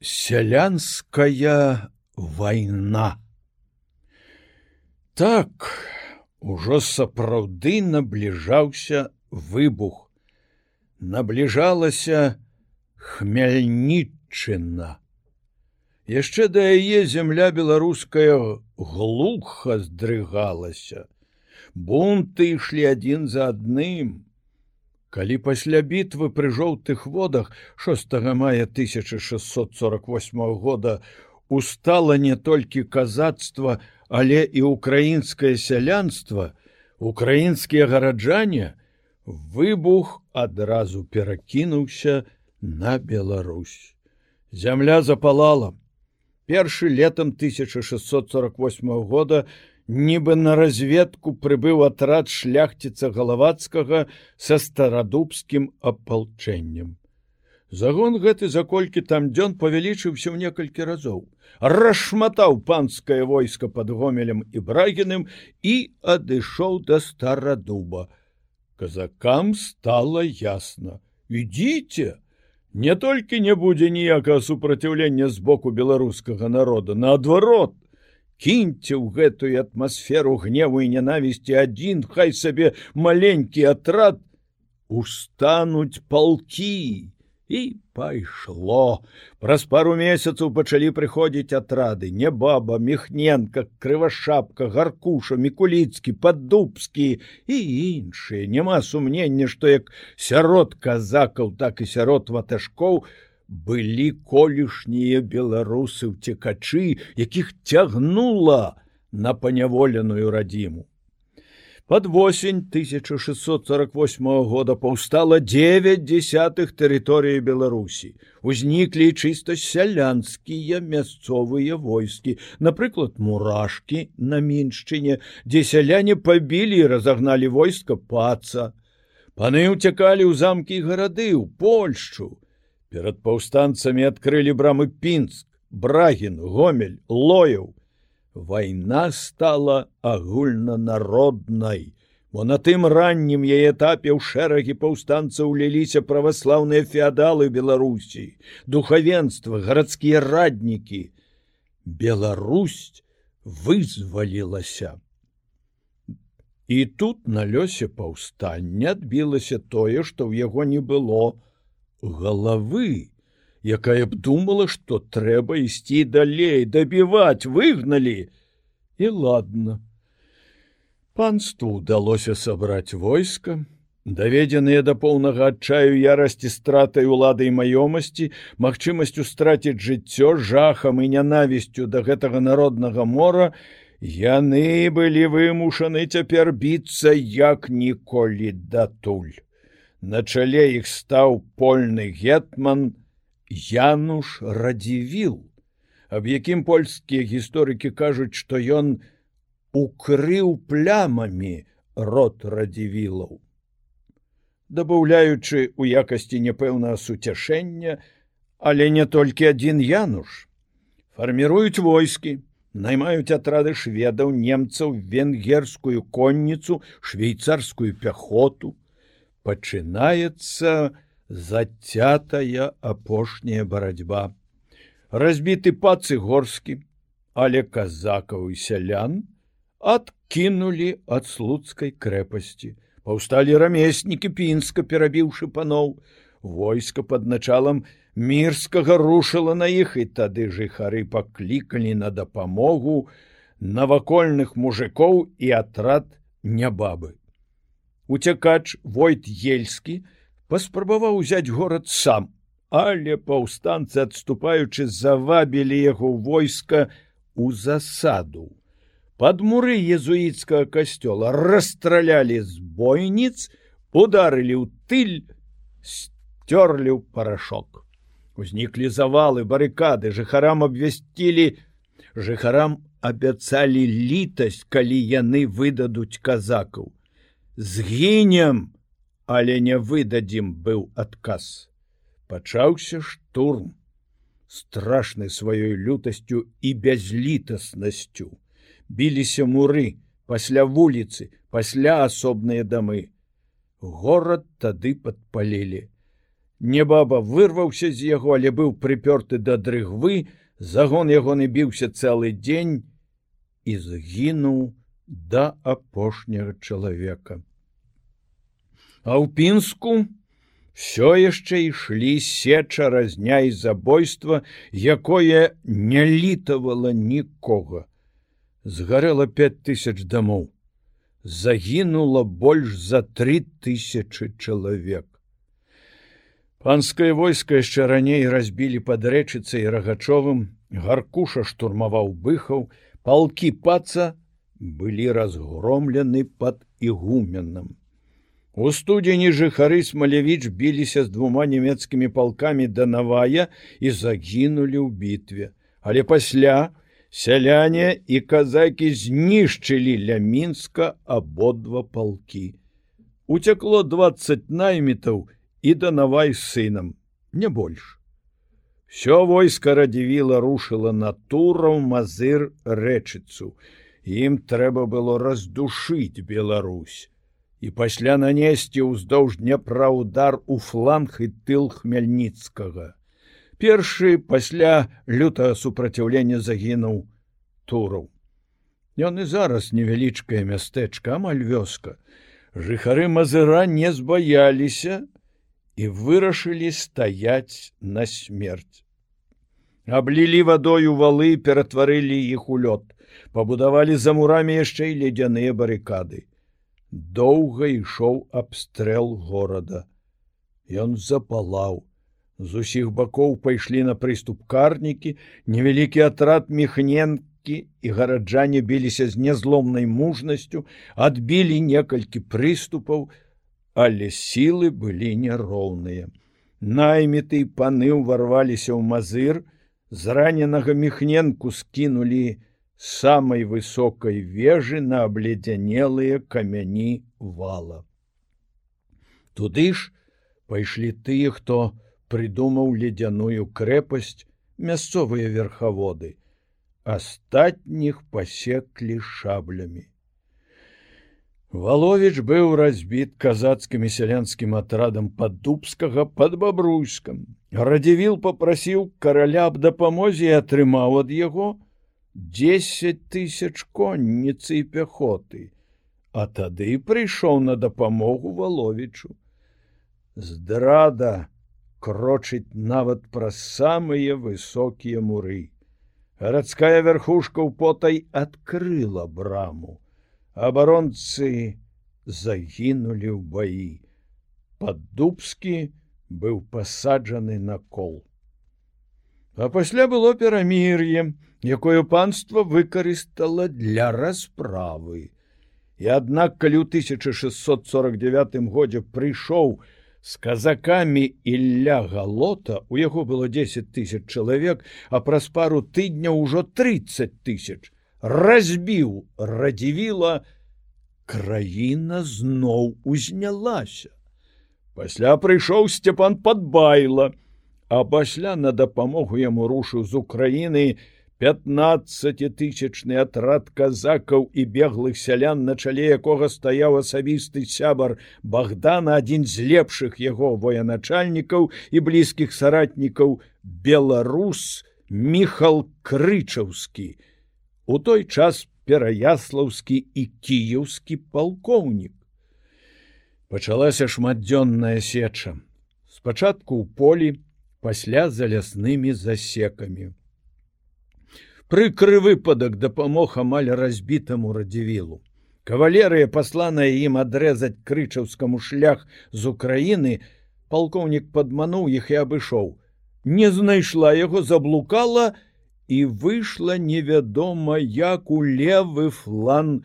сялянская вайна. Так ужо сапраўды набліжаўся выбух. Набліжалася хмяльнічына. Яшчэ да яе зямля беларуская глуха здрыгалася. Бунты ішлі адзін за адным. Калі пасля бітвы пры жоўтых водах 6 мая 1648 года устала не толькі казацтва, але і украінскае сялянство, украінскія гараджане, выбух адразу перакінуўся на Беларусь. Зямля запалала. Першы летом 1648 года нібы на разведку прыбыў атрад шляхціца галавацкага са старадубскім апалчэннем. Загон гэты за колькі там дзён павялічыўся ў некалькі разоў, расшматаў панскае войска под гомелем і брагіным і адышоў да старадуба. Казакам стало ясно: ідзіце, не толькі не будзе ніякага супраціўлення з боку беларускага народа, наадварот, кіньце ў гэтую атмасферу гневу і нянавісці адзін хай сабе маленькі атрад устануць палкі. І пайшло. Праз пару месяцаў пачалі прыходзіць атрады. Не баба мехненка крывашапка гаркуша мікуліцкі паддубскі і іншыя. Няма сумнення што як сярод казакаў так і сярод ватажкоў у былі колішнія беларусы ўцекачы, якіх цягнула на паняволеную радзіму. Под восень 1648 года паўстала 9 десятых тэрыторыі Беларусі. Узніклі чыста сялянскія мясцовыя войскі, напрыклад, мурашкі на міншчыне, дзе сяляне пабілі і разагналі войска паца. Паны ўцякалі ў замкі гарады ў Польшчу, Перад паўстанцамі адкрылі брамы пінск, брагін, гомель, лояў. Вайна стала агульнанароднай, бо на тым раннім яе этапе ў шэрагі паўстанцаў уліліся праваслаўныя феадалы Беларусі, духавенства, гарадскія раднікі. Беларусь вызвалілася. І тут на лёсе паўстання адбілася тое, што ў яго не было, галавы, якая б думала, што трэба ісці далей, дабіваць, выгналі. І ладно. Панству удалося сабраць войска, даведзеныя да поўнага адчаю ярасці стратай улады і маёмасці, магчымасцю страціць жыццё жахам і нянавісцю да гэтага народнага мора, яны былі вымушаны цяпер біцца як ніколі датуль на чале іх стаў польны гетман Януш радзівіл, аб якім польскія гісторыкі кажуць, што ён укрыў плямамі рот радзівілаў. Дабаўляючы у якасці няпэўнага суцяшэння, але не толькі адзін януш. Фарміруюць войскі, наймаюць атрады шведаў немцаў венгерскую конніцу, швейцарскую пяхоту, пачынаецца зацятая апошняя барацьба. Разбіты пацы горскі, але казакаў і сялян адкінулі ад слуцкай крэпасці. Паўсталі рамеснікі пінска, перабіўшы паноў, войска пад началам мірскага рушыла на іх і тады жыхары паклікалі на дапамогу навакольных мужикоў і атрад нябабы. Уцякач войт ельскі паспрабаваў узяць горад сам, але паўстанцы адступаючы завабілі яго войска у засаду. Пад муры езуіцкага касцёла расстралялі з бойніц, ударылі ў тыль, сцёрлі ў парашок. Узніклі завалы барыкады, жыхарам абвясцілі, жыхарам абяцалі літасць, калі яны выдадуць казакаў згінем, але не выдадзім быў адказ. Пачаўся штурм, страшны сваёй лютасцю і бязлітаснасцю. Біліся муры, пасля вуліцы, пасля асобныя дамы. Горад тады падпалілі. Небаба вырваўся з яго, але быў прыпёрты да дрыгвы, загон яго не біўся цэлы дзень і згінуў да апошняга чалавека. А ў пінску все яшчэ ішлі сеча разня і забойства, якое не літавала нікога. Згарэла 5000 дамоў. Загінула больш за тры тысячи чалавек. Панскае войска яшчэ раней разбілі пад рэчыцай рагачовым, гаркуша штурмаваў быхаў, палкі паца былі разгромлены пад ігуменам. У студзені жыхары смалявіч біліся з двума нямецкімі палкамі да навая і загінулі ў бітве, але пасля сяляне і казакі знішчылі ля мінска абодва палкі. Уцякло 20 наймітаў, і да навай сынам не больш. Все войска радзівіла рушыла на тураў мазыр рэчыцу ім трэба было раздушыць Беларусь і пасля нанесці ўздоўж дняпра удар у фланг і тыл хмяльніцкага першы пасля лютага супраціўлення загінуў тураў Ён і зараз невялічкае мястэчка амаль вёска жыхары мазыра не збаяліся і вырашылі стаять на смерть. Аблілі вадою валы, ператварылі іх у лёд, пабудавалі за мурамі яшчэ і ледзяныя барыкады. Доўга ішоў абстрэл горада. Ён запалаў. З усіх бакоў пайшлі на прыступ карнікі, невялікі атрад мехненкі і гараджане біліся з нязломнай мужнасцю, адбілі некалькі прыступаў, але сілы былі няроўныя. Найміты паны ўварваліся ў мазыр, з раненага мехненку скінулі самай высокай вежы на абледзянелыя камяні вала. Туды ж пайшлі тыя, хто прыдумаў ледзяную крэпасць мясцовыя верхаводы. Астатніх пасеклі шаблямі. Валовіч быў разбіт казацкім сялянскім атрадам паддубскага под бабруйскам. Радзівіл попрасіў караля аб дапамозе і атрымаў ад яго 10 тысяч конніцы і пяхоты, А тады прыйшоў на дапамогу валовічу. Здрада крочыць нават праз самыя высокія муры. Гарадская вярхушка ў потай адкрыла браму абаронцы загінулі ў баі. Паддубскі быў пасаджаны на кол. А пасля было перамір'е, якое панство выкарыстала для расправы. І аднак калі ў 1649 годзе прыйшоў з казакамі Ілля галота, у яго было 10 тысяч чалавек, а праз пару тыдня ўжо 30 тысяч разбіў радзівіла краіна зноў узнялася пасля прыйшоў сцяпан подбайла а пасля на дапамогу яму рушыў з украіны 15тысячны атрад казакаў і беглых сялян на чале якога стаяў асабісты сябар богдана адзін з лепшых яго военачальнікаў і блізкіх саратнікаў беларус міхал крычаўскі у той час пераяслаўскі і кіеўскі палкоўнік. Пачалася шматдзённая сеча. Спачатку ў полі, пасля за ляснымі засекамі. Прыкры выпадак дапамог амаль разбітаму радзівілу. Кавалерыя, пасланая ім адрэзаць крычаўскаму шлях з Украіны, палкоўнік падмануў іх і абышоў. Не знайшла яго, заблукала, і выйшла невядома як у левы флан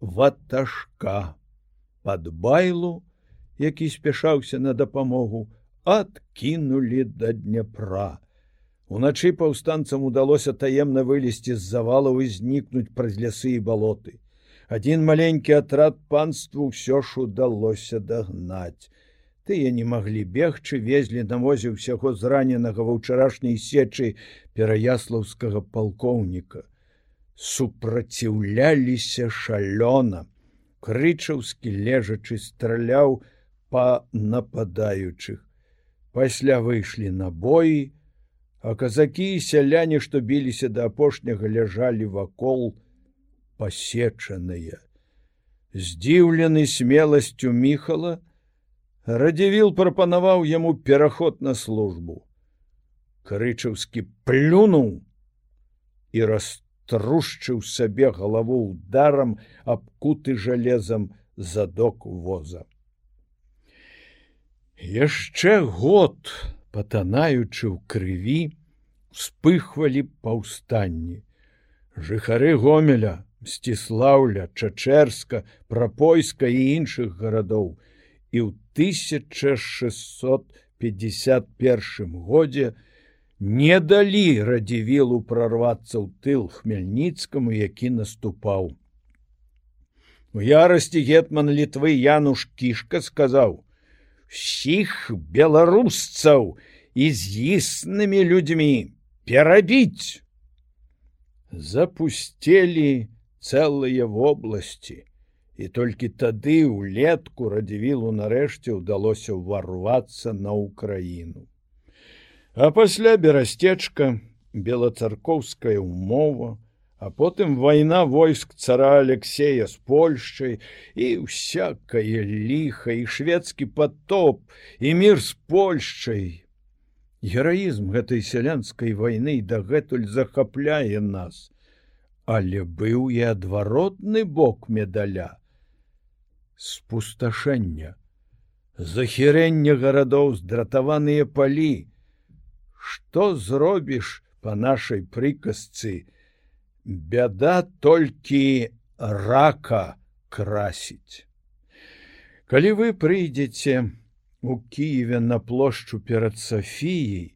ватажка под байлу які спяшаўся на дапамогу адкінули да дняпра уначы паўстанцам удалося таемна вылезці з завалаў і знікнуць праз лясы і балоты один маленькі атрад панству ўсё ж удалося дагнаць тыя не маглі бегчы везлі на возе ўсяго зраненага ва ўчарашняй сечы пераяслаўскага палкоўніка супраціўляліся шалёна крычаўскі лежачы страляў па нападаючых пасля выйшлі на боі, а казакі і сяляне, што біліся да апошняга ляжалі вакол пасечаныя. Здзіўлены смеласцю міхала, радзівіл прапанаваў яму пераход на службу. Крычаўскі плюнуў і раструшчыў сабе галаву ударам абкуты жалезам задок воза. Яшчэ год, патанаючы ў крыві, вспыхвалі паўстанні. Жыхары гомеля, сціслаўля, чачэрска, прапойска і іншых гарадоў і ў 1651 годзе не далі радзівілу прарвацца ў тыл хмельніцкаму, які наступаў. У ярасці гетман літвы Януш кішка сказаў: сіх беларусцаў і з існымі людзьмі перабіць. Запусцелі цэлыя вобласці, і толькі тады ўлетку радзівілу нарэшце ўдалося ўварвацца на ўкраіну. А пасля берасцечка белацаркоўская ўмова, а потым вайна войск цара Алексея з Польшчай і всякае ліха і шведскі потоп і мір з Польшчай. Гераізм гэтай сялянскай вайны дагэтуль захапляе нас, але быў і адваротны бок медаля спусташэння, захірэння гарадоў здратаваныя палі. Што зробіш по нашай прыказцы, бяда толькі рака красіць. Калі вы прыйдзеце у Киеве на плошчу перад Сафіяй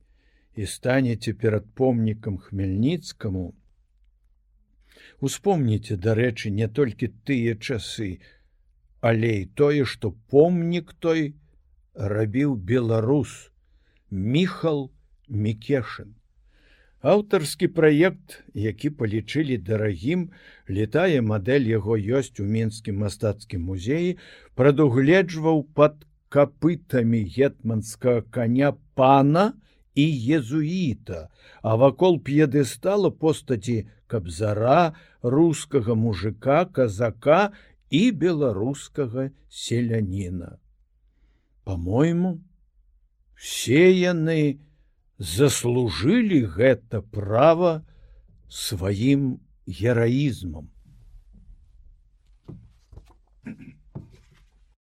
і станеце перад помнікам хмельніцкаму, успомніце, дарэчы, не толькі тыя часы, але і тое, што помнік той рабіў беларус Міхал Мікешын. Аўтарскі праект, які палічылі дарагім, летае мадэль яго ёсць у мінскім мастацкім музеі, прадугледжваў пад капытамі гетманскага коня пана і езуіта, а вакол п'едэстала постаці кабзара, рускага мужика, казака і беларускага селяніна. По-мойму, все яны, заслужылі гэта права сваім гераізмам.